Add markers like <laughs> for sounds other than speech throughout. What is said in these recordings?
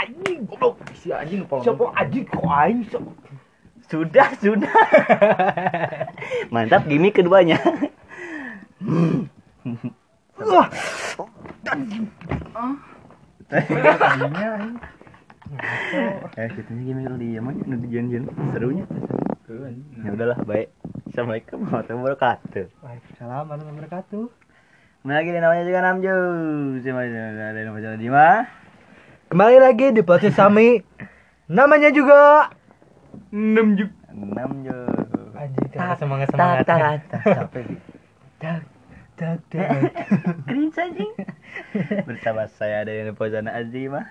anjing goblok Si anjing kepala. siapa anjing kok aing Sudah, sudah. <laughs> Mantap gimmick keduanya. Wah, eh, kita gimmick lu di emang nu dijen-jen serunya. Ya udahlah, baik. Assalamualaikum warahmatullahi wabarakatuh. Waalaikumsalam warahmatullahi wabarakatuh. Kembali lagi di namanya juga Namju. Sama ada nama jalan Dima. Kembali lagi di podcast kami. Namanya juga Enam juga. Anjing Tak, semangat semangat. tak, tak, capek Bi. Tak tak tak. Cringe anjing. Bersama saya ada yang Pozana Azima.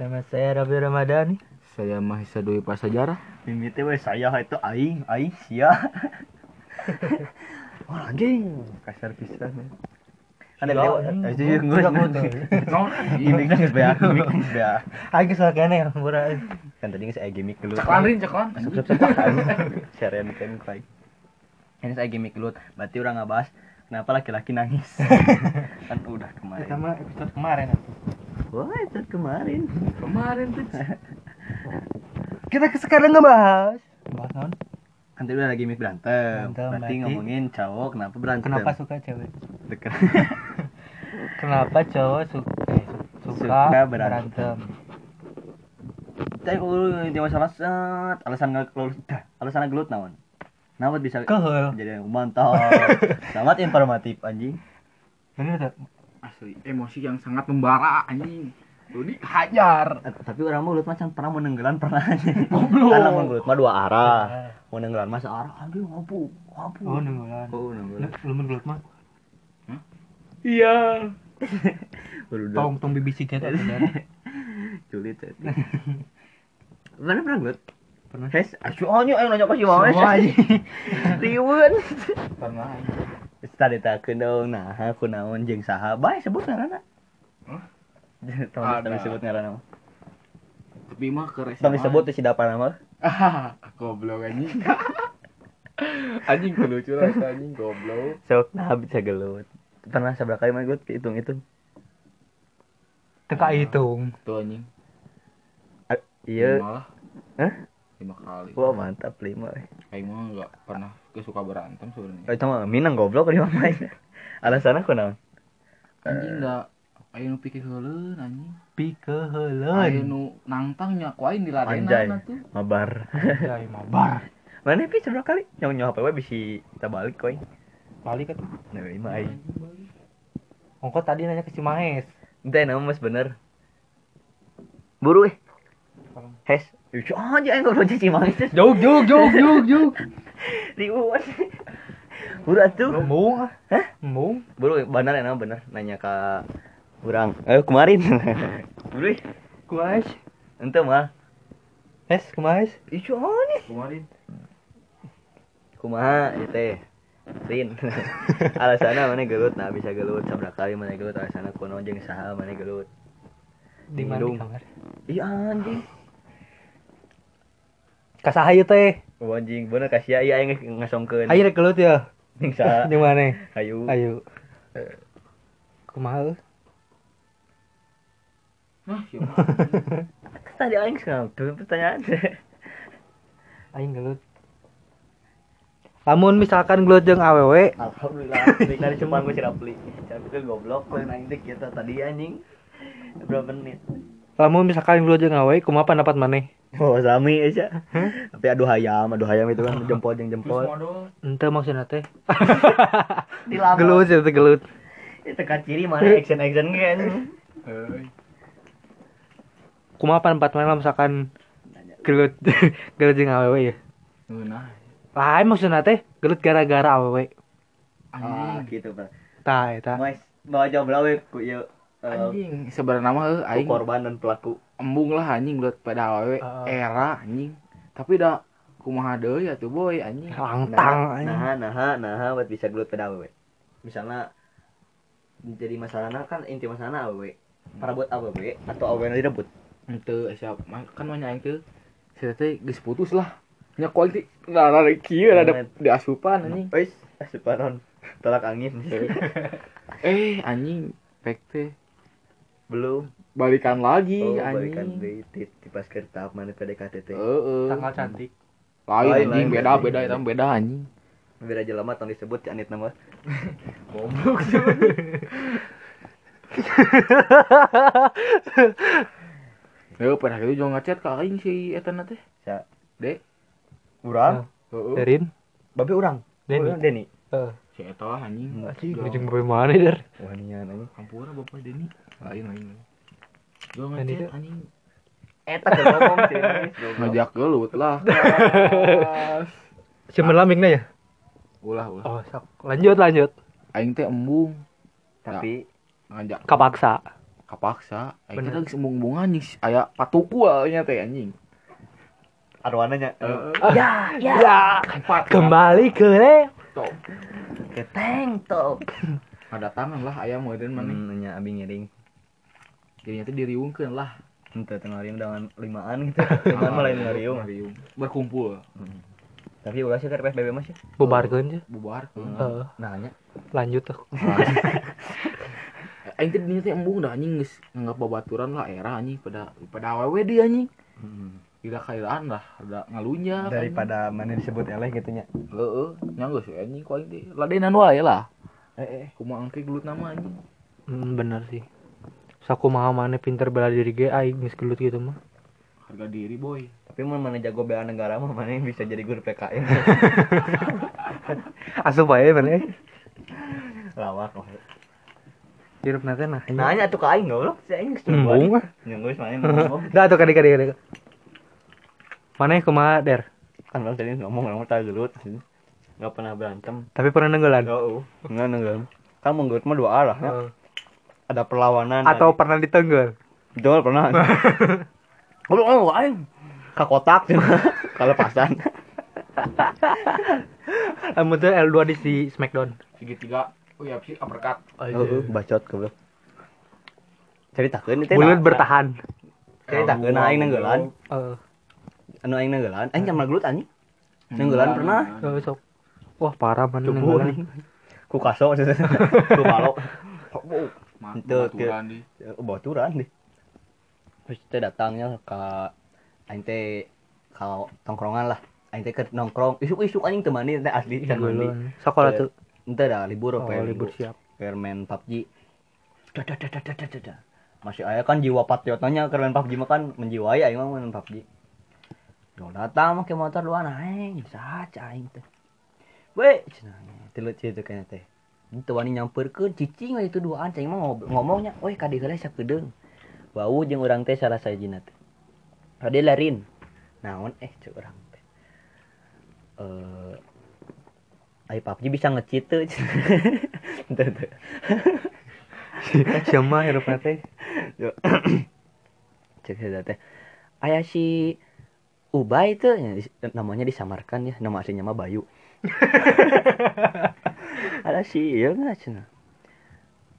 Sama saya Rabi Ramadhani. Saya Mahisa Dwi Prasajarah. Mimiti we saya itu aing, aing sia. <laughs> Wah anjing, kasar pisan. Gue Ini kan beak, ini kan beak. Aing kesel kene ya, murah. Kan tadi saya gimmick. Ceklan kan kayak. Ini saya gimmick. Berarti orang ngebahas kenapa laki-laki nangis. <laughs> kan udah kemarin. Sama episode kemarin. Wah, itu kemarin. Kemarin tuh. <laughs> Kita sekarang ngebahas bahas? Kan tadi udah gimmick berantem. Berantem, Berarti berarti- ngomongin cowok kenapa berantem. Kenapa suka cewek? Deket. <laughs> Kenapa cowok suka eh, su- suka, Suka berantem. berantem? Tapi kalau di masalah set, alasan nggak keluar, dah, alasan gelut naon? Nawan bisa Kehel. jadi mantap. <laughs> Sangat informatif anjing. Bener tak? Asli emosi yang sangat membara anjing. Lu dihajar. Eh, Tapi orang mau gelut macam pernah menenggelan pernah. Goblok. Karena mau gelut mah dua arah. Mau nenggelan mah searah anjing ngapu, ngapu. Oh, nunggulan. Oh, nenggelan. Lu lu gelut mah. Iya. Tong tong BBC kita sulit. tadi. Mana pernah gelut? Pernah. Hes, asyik ayo ayo nanya kasih. Semua anjing. Riun. Pernah. Tadi takkeun dong, nah aku naon jeung saha? Bae sebut ngaranna. <laughs> Tong Ada. tong sebut ngaranna. Tapi mah ke Tong disebut si dapan nama. Ah, <laughs> goblok anjing. <laughs> anjing lucu lah anjing goblok. Sok nah bisa gelut. Pernah seberapa kali mah gelut hitung-hitung. Teka hitung. Tuh anjing. Iya. Lima lah. Hah? Lima kali. Wah, mantap lima. eh. Aing mah enggak pernah kesuka berantem sebenarnya. Oh, itu mah Minang goblok lima main. Alasan aku naon? Anjing enggak Ayo nu pikir heuleun anjing. Pi Ayo keheuleun. nu nangtang nyakuain di ladenan Anjay. atuh. Mabar. Ya mabar. Mana pi seberapa kali? Nyong nyong apa bisi kita balik koy. Balik kan. Nah, lima aing. Ongko tadi nanya ke si Mahes. Entah nama mas bener. Buru eh. Hes. Ih, aja aing ngobrol cici mangis. Jog jog jog jog jog. Riuan. Buru atuh. Ah. Hah? Embung. Buru bener ya nama bener nanya ke kurang. Eh kemarin. Buru. eh. Kumahes. Ente mah. Hes kumahes. Icu nih. Kemarin Kumaha ieu teh. Rin. <laughs> Alasanna mana gelut nah bisa gelut sabra kali mana gelut alasanna kuno jeung saha mana gelut. Di kamar? Ih anjing. Kasaha ieu teh? Oh, anjing bener kasih ya aing ngasongkeun. Ayo rek gelut ya. Jeung saha? Di mana? Hayu. Ayo. Kumaha? Hah, siapa? <laughs> Tadi aing tuh pertanyaan. Aing gelut. Lamun misalkan gelut jeung awewe, Alhamdulillah. <laughs> Dari cuma gue Rapli. Tapi goblok lain aing teh kita tadi anjing. Berapa menit? lamun misalkan gelut jeung awewe, kumaha pendapat maneh? Oh, sami aja. Tapi aduh hayam, aduh hayam itu kan <laughs> jempol jeung jempol. Ente maksudna teh. Dilama. Gelut ya teh gelut. Itu kan ciri mana action action kan. Kumaha pendapat maneh lamun misalkan gelut <laughs> gelut jeung awewe ya? Ngeunah. Lain maksudna teh gelut gara-gara awewe. Ah, gitu, Pak. Tah eta. Mas, bawa jawab lah we ku ieu eh, Anjing, sebenarnya mah aing korban dan pelaku. embung lah anjing buat pada awewe Ah. era anjing. Tapi dah kumaha deui atuh boy anjing. Langtang anjing. Nah, nah, nah, buat bisa gelut pada awewe. Misalnya jadi masalahnya kan inti masalahnya awewe. Para buat awewe atau awewe direbut. Henteu siap kan mah nyaing teu. Saya teh geus putus lah. Nya kuali nah ada kieu ada di asupan anjing. Wis, asupanon tolak angin. Eh anjing pek teh belum balikan lagi oh anjing balikan di, di, di pas ke tahap mana PDKT teh Heeh. Tanggal cantik. lain Lain, anjing beda lain. beda itu beda anjing beda jelema tong disebut ci anit nama goblok Ya, pada itu juga ngechat ke aing si eta na teh. Sa- Dek. urang Heeh. Derin. babe urang Denny. Oh, Denny Eh, Si eta lah anjing. anjing Jauh. ujung bae mana der? wah nian anjing Kampura bapak Deni. Lain lain. Gua Deni ngechat anjing. eta keur ngomong sih. <laughs> Ngajak gelut lah. Siapa lamingna ya? Ulah ulah. Oh, sok. Lanjut lanjut. Aing teh embung tapi ngajak Kapaksa. Kapaksa. Teh Bener. geus embung-embung anjing aya patuku nya teh anjing. arwananya Ya, ya. Empat. Kembali ke Top. keteng top Ada tangan lah ayam meureun maneh. hmm, nya abi ngiring Jadinya teh diriungkeun lah. ente tengah riung dengan limaan gitu <laughs> limaan lain ngariung Ngariung. Berkumpul. Hmm. tapi ulah sih ke PSBB mas ya bubarkeun sih. Bubar. Nah nya lanjut tuh. <laughs> Aing teh dinya teh embung dah anjing geus nganggap babaturan lah era anjing pada pada awewe dia anjing. Tidak kairaan lah, ada ngalunjak. anjing. daripada mana disebut eleh gitu nya Heeh, nyanggo sih anjing ku aing teh. Ladenan wae lah. eh eh Kumaha angke gelut nama anjing. Hmm, bener sih. Saku mah mana pinter bela diri ge aing geus gelut gitu mah. Harga diri boy. tapi mau mana jago bela negara mah mana yang bisa jadi guru PKN <laughs> Asup ae mana lawak mah Hirup nanti nah. nanya tuh ke aing goblok si aing geus Embung. nyenggus mana ngomong <laughs> Dah tuh kadi kadi kadi. Mana kumaha der? kan orang tadi ngomong ngomong tak gelut nggak pernah berantem Tapi pernah nenggelan. oh nggak nenggelam kan menggelut mah dua arah ya. Heeh. ada perlawanan Atau pernah ditenggel. Betul pernah. <laughs> Goblok oh, aing ka kotak kalau pasan. Amun tuh L2 di si Smackdown. Segitiga. Oh iya sih uppercut. Heeh, bacot goblok. Ceritakeun teh. Bulan bertahan. Ceritakeun aing nenggelan. Heeh. Anu aing nenggelan, aing can gelut anjing. Nenggelan pernah. Oh, sok. Wah, parah mana nenggelan. Ku kaso <laughs> ku balok. Itu, Baturan di. Oh, baturan deh. Terus teh datangnya ke aing teh ka tongkrongan lah. Aing teh ke nongkrong. Isuk-isuk anjing temani teh asli can mandi. Nenggelan. Sekolah tuh. Entah dah libur apa oh, ya? libur siap. Permen PUBG. Dadah, dadah, dadah, dadah. Masih ayah kan jiwa patriotnya keren PUBG mah kan menjiwai aing mah main PUBG. Dong datang mah ke motor luar aing, saca aing teh. Weh, cenah. Tilu cieu kana teh. Itu wani nyamperkeun cicing itu duaan cing mah ngomongnya, "Weh kadi heula sakedeung." Bau jeung urang teh salah sajina teh. Kade larin. Naon eh cek urang teh. Eh Ai PUBG bisa nge-cheat tuh. <laughs> Tuh, tuh. Siapa hirup teh? <coughs> Cek saya teh. Aya si Ubay itu namanya disamarkan ya, nama aslinya mah Bayu. <laughs> Ada si iya nggak cenah.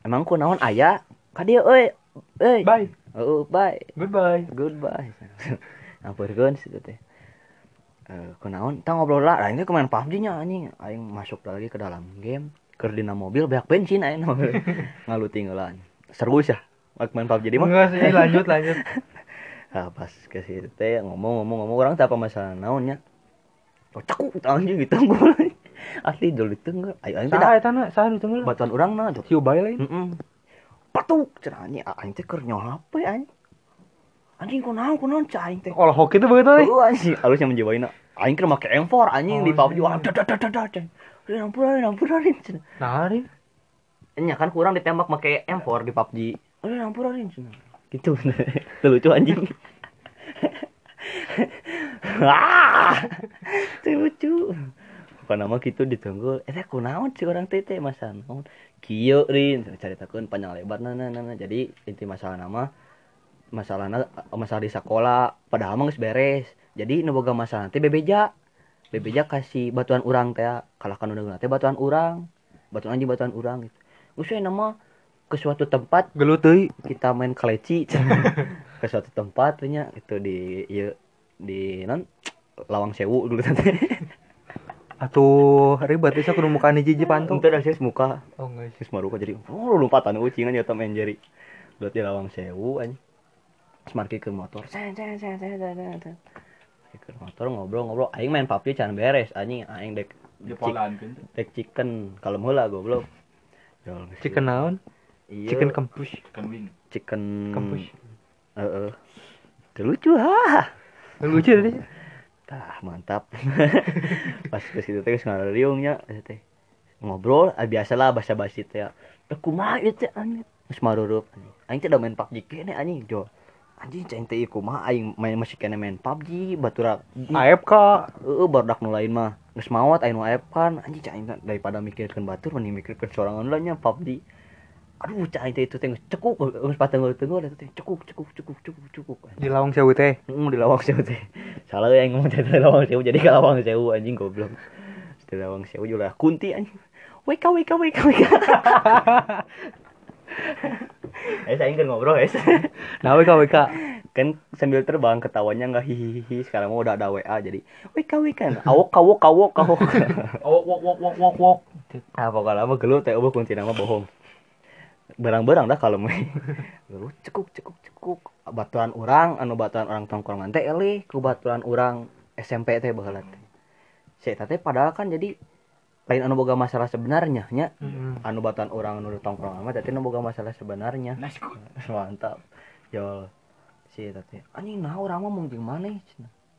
Emang ku naon aya? Ka euy. Euy. Bye. Oh, bye. Goodbye. Goodbye. <laughs> Ampurkeun situ teh. Eh, kunaon? Tah ngobrol lah, aing teh kemain PUBG nya anjing. Aing masuk lagi ke dalam game, dina mobil banyak bensin aing <laughs> ngalu tinggalan. Seru sih. Waktu main PUBG di mah. Enggak sih, lanjut <laughs> lanjut. Ah, pas ke situ teh ngomong-ngomong ngomong orang teh apa masalah naonnya. Oh, cakuk anjing gitu <laughs> Asli dulu tenggel. Ayo aing da- eta na? Saha ditenggeul? batuan urang na. Si Ubay lain. Heeh. Patuk cenah anjing aing teh keur nyola apa ya anjing. Anjing kunaon kunaon cah aing teh. Olah hoki tuh begitu. Oh anjing, halusnya menjiwaina. Aing keur make M4 anjing di Oh, PUBG. iya. Wah, dah dah dah dah dah. Udah ampuran, ampuran. Nah, hari. Nya kan kurang ditembak make M4 di PUBG. Udah ampuran. Gitu. <laughs> Itu lucu anjing. ah, itu lucu. Bukan nama gitu ditunggu. Eh, teh kunaon sih orang teh teh masa naon? Kieu rin caritakeun panjang lebar nah, nah, nah, nah. Jadi inti masalah nama masalahna masalah di sekolah padahal mah geus beres. Jadi nu boga masalah teh bebeja. Bebeja kasih batuan urang teh kalahkan udah teh batuan urang. Batuan anjing batuan urang gitu. We nama ke suatu tempat Gelut euy. kita main keleci <laughs> ke suatu tempat nya itu di ieu di non lawang sewu dulu tante <laughs> Atuh, ribet bisa kudu mukaan hiji hiji pantu. itu dah sih muka Oh, enggak sih. maruka jadi oh lompatan ucingan ya Tom and Jerry Dot di lawang sewu anjing. Terus markir ke motor. Sen sen sen sen sen sen. sen. Markir ke motor ngobrol-ngobrol. Aing main PUBG can beres anjing aing dek kan. dek chicken kalau goblok. Jol, geus Chicken naon? Iya, Chicken kempus. Wing. chicken Kempus. Heeh. Teu lucu ha. Lucu tadi. <laughs> Tah, mantap. <laughs> Pas ke situ teh eta teh. Ngobrol, ah, biasalah basa-basi teh. Da kumaha ieu teh anjing. Geus marurup anjing. Aing teh da main PUBG kene anjing, Jo. Anjing cai teh ieu kumaha aing main masih kene main PUBG batura. AFK. Heeh, barudak nu lain mah. Geus maot aing nu aep kan. Anjing teh daripada mikirkeun batur mending mikirkeun sorangan lah nya PUBG. Aduh, cai teh itu teh cekuk, geus patenggul-tenggul eta teh cekuk cekuk cekuk cekuk cekuk. Di lawang sewu teh. Hmm, di lawang sewu teh. Salah ya ngomong teh di lawang sewu jadi ke lawang sewu anjing goblok. Di lawang sewu juga kunti anjing. Weka weka weka weka. <laughs> Eh saya ingin ngobrol es. <laughs> Nah, WK WK. kan sambil terbang ketawanya nggak hihihi sekarang mau udah ada WA jadi weka weka awok kawok kawok kawok <laughs> Oh, wok wok wok wok wok. ah pokoknya lama gelut teh ubah kunti nama bohong. Berang-berang dah kalau mah <laughs> gelut cekuk cekuk cekuk. Baturan orang anu baturan orang tongkrongan teh elih ku baturan orang SMP teh baheula teh. Saya teh padahal kan jadi lain anu boga masalah sebenarnya nya. Heeh. anu baturan orang anu di tongkrongan mah tapi anu boga masalah sebenarnya. <laughs> Mantap. Jol si teh anjing nah orang mah mung jeung maneh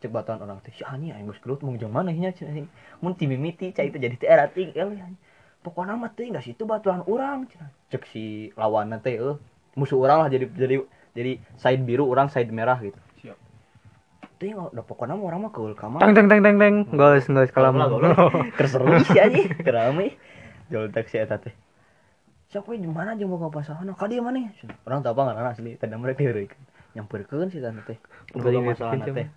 cek batuan orang teh si anjing aing geus gelut mung jeung maneh nya cenah anjing mun ti mimiti cai teh jadi teh era ting euy anjing pokona mah teh geus itu batuan cenah. Cek si lawanna teh euy. Musuh urang lah jadi jadi jadi side biru orang side merah gitu teh udah pokoknya orang mah ke kamar. Teng teng teng teng teng. Guys guys kalau mau keseru sih aja keramai, jual taksi eta teh. Siapa di mana aja mau ke pasar nah kadi mana? Orang tahu apa? Nggak asli. Ya, tanda mereka diri nyampurkan sih tante teh. Udah masalah teh.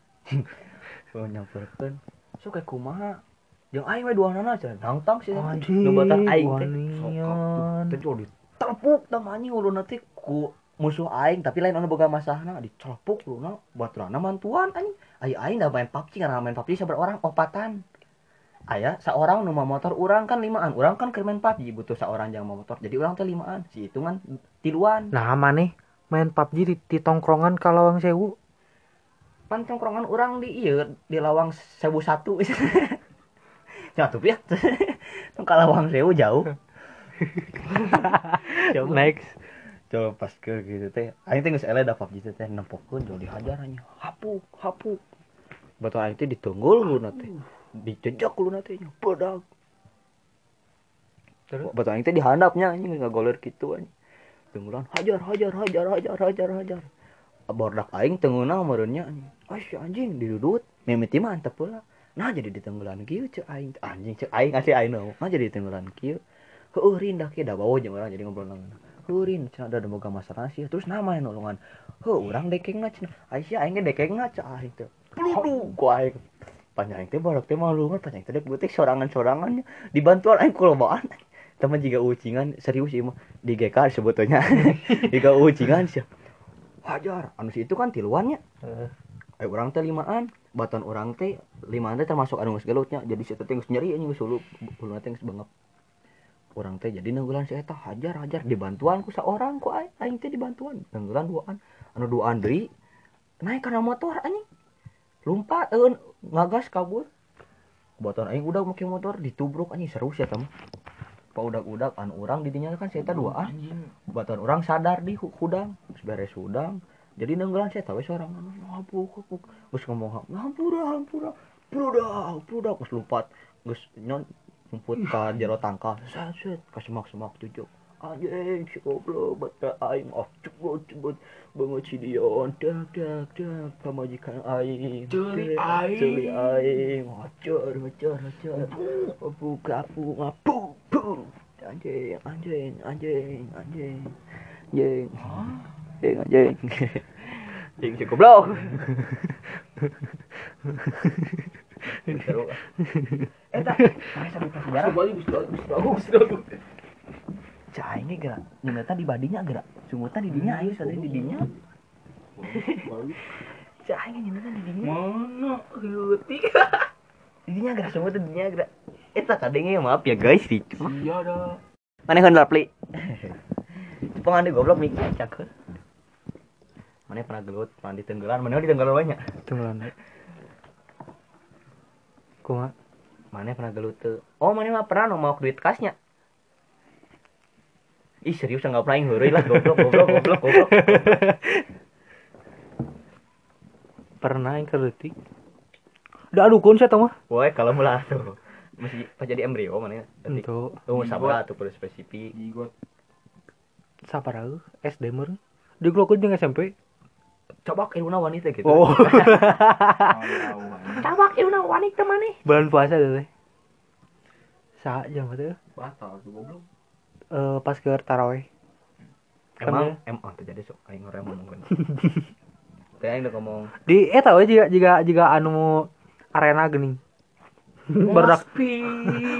Oh <laughs> nyampurkan so kayak kumaha? Yang aing we dua nana aja. Nangtang sih nu batal aing teh. sok ditepuk tamanya ulu nanti ku musuh aing tapi lain anu boga masalahna dicelepuk uluna baturana mantuan anjing. Ai aing da main PUBG karena main PUBG sabar orang opatan. Aya seorang nu motor urang kan limaan. Urang kan keur main PUBG butuh seorang yang motor. Jadi urang teh limaan. Si hitungan tiluan. Nah, maneh main PUBG di, di tongkrongan ka lawang sewu. Pan congkrongan urang di ieu di lawang sewu satu. <laughs> Nyatu ya. <laughs> Tong ka lawang sewu jauh. <laughs> Next. Coba pas ke gitu teh. Aing teh geus eleh da PUBG teh nempokeun jol dihajar anya. Hapuk, hapuk. Batu aing teh ditunggul uluna teh. Dijejak uluna teh bodag. Terus? Batu aing teh dihandapnya anjing ngagoler kitu anjing. Tunggulan hajar hajar hajar hajar hajar hajar. Bordak aing tengeuna meureunnya anjing. Asy anjing didudut. Mimiti mah antep pula. Nah jadi ditenggelan kieu ceu aing anjing ceu aing asli aing. Nah jadi ditenggelan kieu. Heueuh rin dah kieu da bawa jeung urang jadi ngobrol nang. Heueuh rin cenah da boga masalah sih. Terus nama yang nolongan. Heuh urang dekengna cenah. Aisyah aing ge dekengna ceu aing teh. Pludu ku aing. Panjang teh barak teh malu kan panjang teh butik sorangan-sorangannya dibantuan aing kulobaan. Teman jika ucingan serius ieu mah di GK sebetulnya. <laughs> jika ucingan sih. Hajar, anu si itu kan tiluannya. Eh orang teh limaan, batan orang teh limaan teh termasuk anu geus gelutnya. Jadi si teh geus nyeri anjing geus hulu, hulu teh geus. Orang teh jadi nanggulan si eta hajar hajar dibantuan ku saorang ku aing, aing teh dibantuan. Nanggulan duaan. Anu duaan deui naik kana motor anjing. Lompat eueun ngagas kabur. Batan aing udah make motor ditubruk anjing seru sih eta mah. Paudak-udak anu urang di dinya kan eta duaan batuan orang sadar di hu- hudang beres hudang jadi nenggelan saya tahu seorang anu hampuk hampuk terus ngomong ham- hampura hampura prudak prudak terus lupat terus nyon ngumput ka jero tangkal. Set set ka semak semak tujuh anjing si goblok bata aing. Oh cepet cepet. Banget si Dion. Dak dak dak. Pamajikan aing. Celi aing. celi aing. Hajar hajar hajar buka pu ngapu pu anjing anjing anjing anjing. Anjing anjing anjing. Anjing si goblok. <laughs> Seru. Eta, <laughs> sejarah bagus. Cah ini gerak, nyemeta di badinya gerak, sunggutan di dinya ayo sadari di dinya. <laughs> Cah ini nyemeta di dinya, Mana leutik? <laughs> di dinya gerak sunggutan di dinya gerak. Eta kadenge maaf ya guys, ricu. Iya dah. Mana kan pli. Pengen di goblok mikir cakep. mana pernah gelut pernah ditenggelan mana ditenggelan banyak tenggelam kumaha mana pernah gelut tuh oh mana mah pernah no mau duit kasnya. Ih serius nggak pernah yang lah goblok goblok goblok goblok. Pernah yang keleutik da dukun saya tahu mah? Woi, kalau mulai tuh. Masih pas jadi embrio mana? Ya? Itu Tuh sabar tuh perlu spesifik. Jigot. saparaeuh SD meureun. Diglokeun jeung SMP Coba iluna wanita gitu. oh <laughs> Coba iluna wanita mana? bulan puasa teh sa jam teh Batal tuh goblok. eh pas ke taraweh Emang emang tuh jadi sok aing orang ngomong. Teh <laughs> aing udah ngomong. di eta we juga juga juga anu arena geuning barudak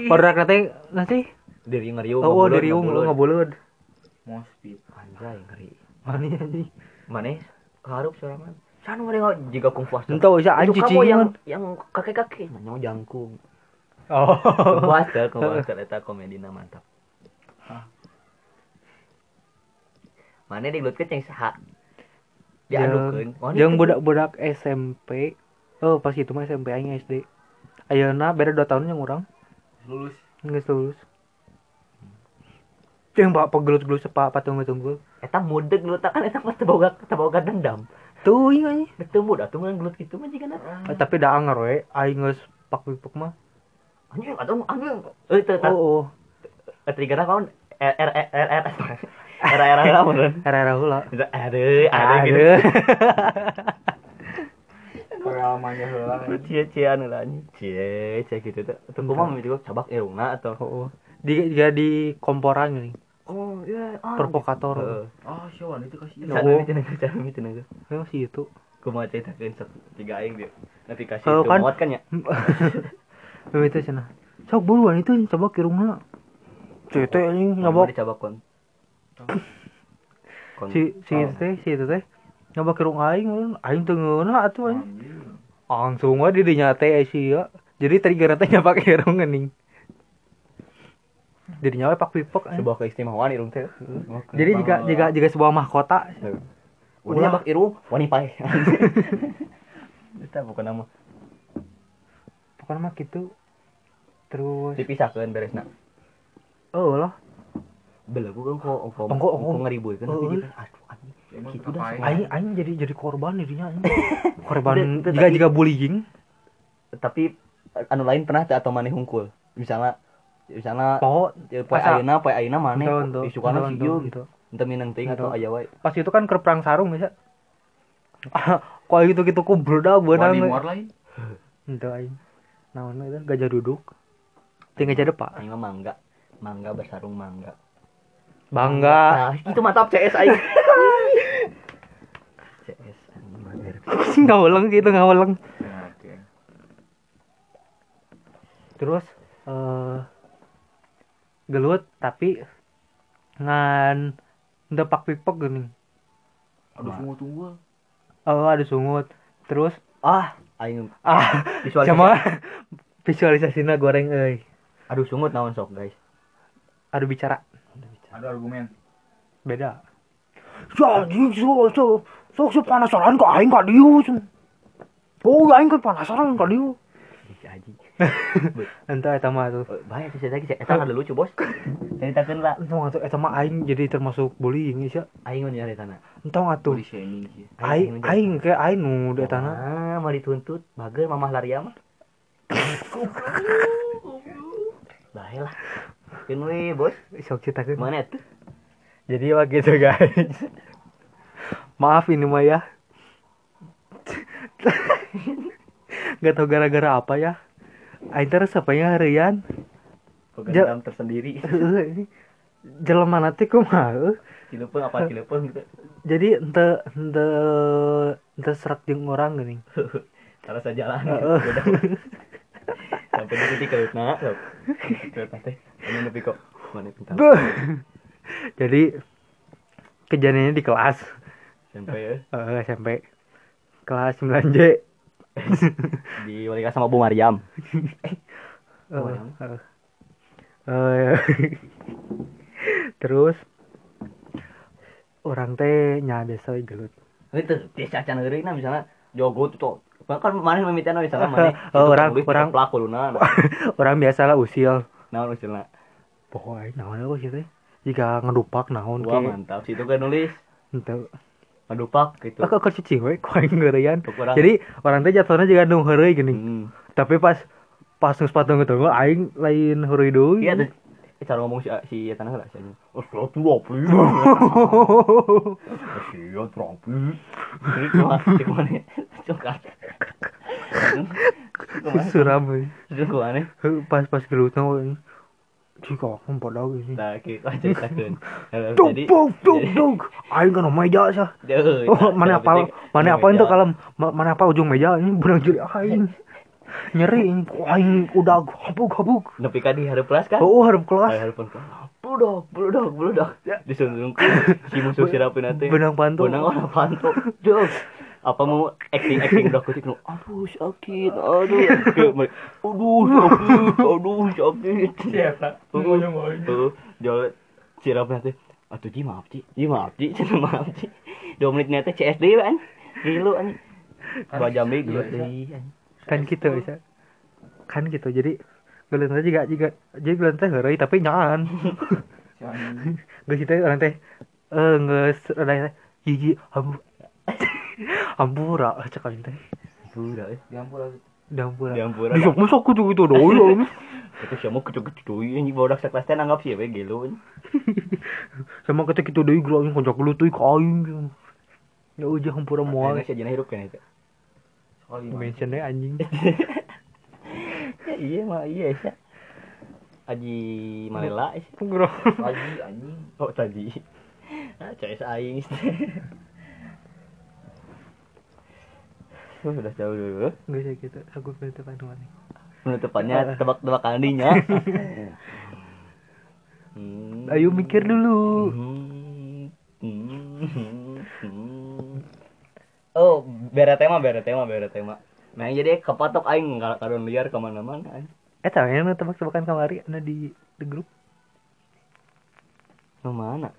barudak nanti nanti Dari ngeriung. oh, oh dari riung lu ngabuleud Mospit. Anjay ngeri. mana anjing Mana? Karup sorangan. Can mereka jika kung fu entah usah anjing kamu yang yang kakek-kakek. Nanya jangkung. oh. Kuaster, kuaster <laughs> eta komedina mantap. Mana di gelut ceng saha? Diadukeun. Oh, yang budak-budak SMP oh pas itu mah SMP aing SD ayeuna beda 2 tahun yang orang Lulus. geus lulus yang pak pegelut-gelut sepak patung-tunggul eta mudeg gelut kan eta mah teu boga teu boga dendam. tuh nih Teu muda tuh ngan gelut kitu mah jigana. Eh, tapi da anger we aing geus pak pipuk mah Anjing atuh anjing. Eh teu oh oh triggerna kaon R R R R era era lah beneran. era-era heula Aduh, aduh gitu. <laughs> Aduh. Pengalamannya heula. Cie-ciean lah anjing. Cie, cie gitu tuh. Kumaha mah juga cabak irungna atau Oh, oh. Di dia di komporan nih. Oh, iya. ah, Provokator. Heeh. Ah, siapa itu kasih. No. Sana itu naga, sana itu naga. Ya sih itu. Kumaha ceritakeun sok tiga aing dia. Notifikasi Kalau itu kan- muat kan ya. Ya <laughs> itu cenah. Sok buruan itu coba kirungna. Anjing Nyabok nyabok dicabak kon. Si si oh. itu teh si itu teh nyabok kirung aing ulun aing teu ngeunah atuh. Anjing. Langsung we di dinya teh sia. Jadi trigger teh nyabak kirung <laughs> geuning. Jadi nyawa pak pipek anjing. sebuah keistimewaan irung teh. Jadi jika jika jika sebuah mahkota Udah nyabak irung wani pae. Kita bukan nama pokoknya mah gitu. Terus dipisahkeun beresna. oh lah Belagu kan kok kok ongko. kok ngeribuikeun tapi Heeh. jika aduh Gitu dah, aing aing jadi jadi korban dirinya <laughs> korban jika tapi- jika bullying Tapi anu lain pernah teu atau maneh hungkul. Misalnya misalnya po ya, poe Asa- ayeuna poe ayeuna si ento, ieu ento. gitu. Ente minang teuing atau aya wae. pas itu kan ke perang sarung bisa <laughs> kok gitu gitu ku berudak Wani beunang muar lain. itu aing naon itu gajah duduk tinggal jadi pak Aing mah mangga. Mangga bersarung mangga. bangga Nah, itu mantap CS aing. <laughs> CS mager. <laughs> ngaweleng gitu Nah, Oke. terus eh gelut tapi ngan ndepak pipek gini Aduh, tunggu tunggu. oh ada sungut terus Ah, aing ah visualisasi. <laughs> visualisasinya goreng euy Aduh sungut naon sok, guys. ada bicara Ada argumen. beda ya so so so so penasaran kok aing ka dieu oh aing kan penasaran ka dieu anjing. Entah eta mah tuh Bahaya sih lagi sih. Eta ada lucu, Bos. Ceritakeun lah. entah atuh eta mah aing jadi termasuk bullying ya Aing mah nyari tanah. entah atuh ini sih. aing aing kayak aing nu di tanah Ah, mau dituntut. Bager mamah laria mah. Bahaya lah. We, Bos. sok ceritakeun Mana tuh? jadi begitu guys maaf ini mah ya Gak tau gara-gara apa ya Aing terus apa ya harian Program tersendiri. <laughs> Jelema nanti kumaha euy. Cilepeung apa cilepeung gitu. Jadi ente ente ente serak jeung orang geuning. <laughs> Salah. Heeh. <laughs> Beda. Sampai di titik keutna. sok. Keutna teh. Ini nepi kok. Mana pintar. Jadi kejadiannya di kelas Sampai ya. SMP kelas 9J. Di wali kelas sama Bu Mariam. Eh, Orang. eh. Eh, <laughs> terus orang teh nya biasa gelut. Itu tis acan heureuy nah misalnya jogo tuh kan mana mimitian misalnya mana <laughs> Oh, orang- orang- pelaku luna <laughs> orang biasa lah usil. Naon misalnya pokoknya naon apa sih teh? Jika ngedupak naon wah mantap. Situ kan nulis. Ente ngedupak gitu. Aku ke cicing we <laughs> ku aing geureuyan Ke kurang. jadi orang teh jatuhnya juga nu heureuy gini. Hmm. tapi pas pas nu sepatu tunggu aing lain heureuy deui. Iya tuh eh, cara ngomong si si tanah lah si anjing. Oh satu rapi siap rapi jadi cuma cek mana coklat. Suram ke mana Heuh, pas pas gelutna we jika aku pada ini nah kita ceritakan duk duk duk duk aing kan meja sah Oh, mana apa mana apa itu kalau ma- mana apa ujung meja ini benang jeli aing nyeri ini aing udah habuk habuk nepi ka di hareup kelas kan oh harap kelas hareup kelas Bulldog, bulldog, bulldog. Disunungku si musuh sirapin nanti. benang pantu Benang orang pantu. Dog. Apa mau acting acting udah kutik nu. Aduh sakit, aduh. Kayak, <laughs> Aduh sakit, aduh sakit. Siapa? Tuh, tuh, jual sirap nanti. Atuh ji maaf ji, ji maaf ji, cenah maaf ji. Dua menit nanti CSD kan. Gilu an. Dua jam deh. kan gitu bisa kan gitu jadi gelentah juga juga jadi gelentah heureuy tapi nyaan <laughs> anjing. geus kita orang teh eh geus ada teh hiji habu hampura cek aing teh Pura eh. Diampura. dampura Diampura. bisa masuk kudu gitu doang Itu siapa kecuk-kecuk deui anjing badak sekelas teh anggap sih we anjing. sama kita gitu deui geura aing koncak gelut teuy ka aing ya ujah hampura moal Ayeuna sih ajeuna hirup kan itu. Mention anjing <laughs> Ya, iya mah iya sih. Aji Malela sih. Bro. Lagi anjing. Oh tadi. Ah, CS aing. Sudah jauh dulu. Gak sih gitu, aku penutupan mana? Penutupannya tebak-tebakan dinya. <laughs> Hmm. Ayo mikir dulu. Hmm. Hmm. Hmm. Oh, bere tema, bere tema, bere tema. Nah, jadi kepatok aing nggak kadon liar ke mana-mana. Eh tahu yang tebak-tebakan kamari ada di di grup. Ke mana?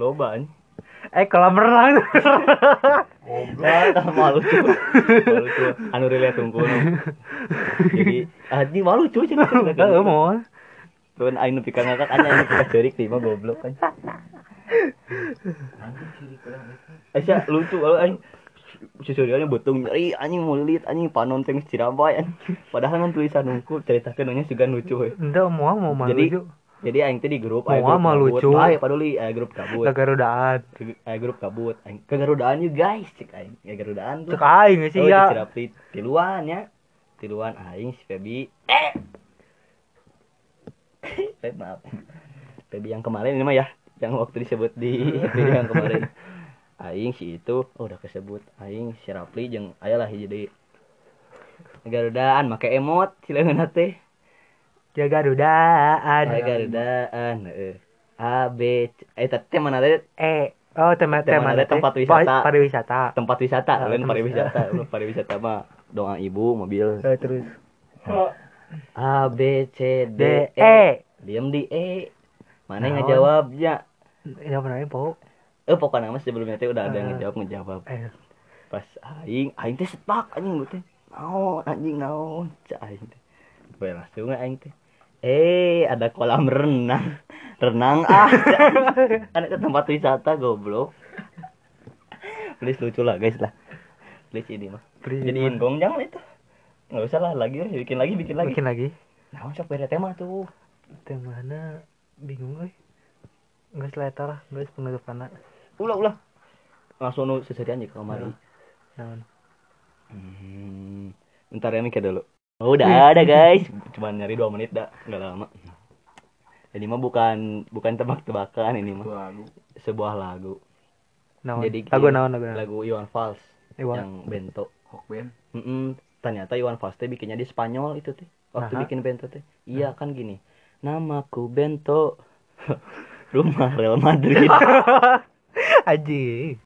Loba anjing. Eh kolam renang. Goblok, <laughs> malu cuy. Malu cuy. Anu relate tunggu. Jadi, anjing malu cuy <laughs> cenah. Heeh mau. Tuan aing nepi ka ngakak anya aing ka cerik ti mah goblok kan. Itu. Asa lucu kalau aing Susurianya betung nyeri anjing mulit anjing panon teh Cirambay. Padahal kan tulisan unggul ceritakeun nya juga lucu we. Enggak mau mau malu Jadi. Jadi aing teh di grup Mau aya grup mah kabut. lucu. Bae paduli aya grup kabut. Gagarudaan. Aya grup kabut. Aing kegarudaan you guys cek aing. Kegarudaan tuh. Cek aing sih Oh, ya. di Cirapli tiluan ya. Tiluan aing si Febi. Eh. <laughs> Feb maaf. Febi yang kemarin ini mah ya, yang waktu disebut di <laughs> video yang kemarin. Aing si itu oh, udah kesebut aing si Rapli jeung aya lah jadi Garudaan make emot sileungeun teh. Jaga rudaan. Aya Garudaan heeh. A B C eh teh mana teh Eh, oh tema Tema ada tempat wisata. Pariwisata. tempat wisata, Ah, lain tempat pariwisata. Lu pariwisata mah doa ibu mobil Eh, terus A B C D E. E. Diam di E. Mana yang ngejawabnya? Ya pernah po. Eh pokoknya mas sebelumnya teh udah ada yang Ah. ngejawab ngejawab. Eh, Pas aing, aing teh setak anjing teh. Naon anjing naon? Cak aing teh. Bae langsung aing teh. Eh, ada kolam renang. Renang ah. Kan itu tempat wisata goblok. Please lucu lah guys lah. Please ini mah. Please, Jadiin gongjang lah itu. Enggak usah lah lagi, bikin lagi, bikin lagi. bikin lagi. Nah, sok beda tema tuh. Temana bingung euy. Geus letter lah, geus penutupanna. Ulah ulah. Langsung nu seserian aja ke kamari. Naon? Hmm. Bentar ya mikir dulu. Oh, udah ada guys. Cuman nyari 2 menit dah, enggak lama. Jadi mah bukan bukan tebak-tebakan ini mah. Dua lagu. Sebuah lagu. Naon? Jadi lagu naon lagu? Lagu Iwan Fals Iwan. yang bento. Hok band. Mm-mm. Ternyata Iwan Fals teh bikinnya di Spanyol itu teh. Waktu Aha. bikin bento teh. Iya kan gini. Namaku Bento. <laughs> Rumah Real Madrid. <laughs> Aji.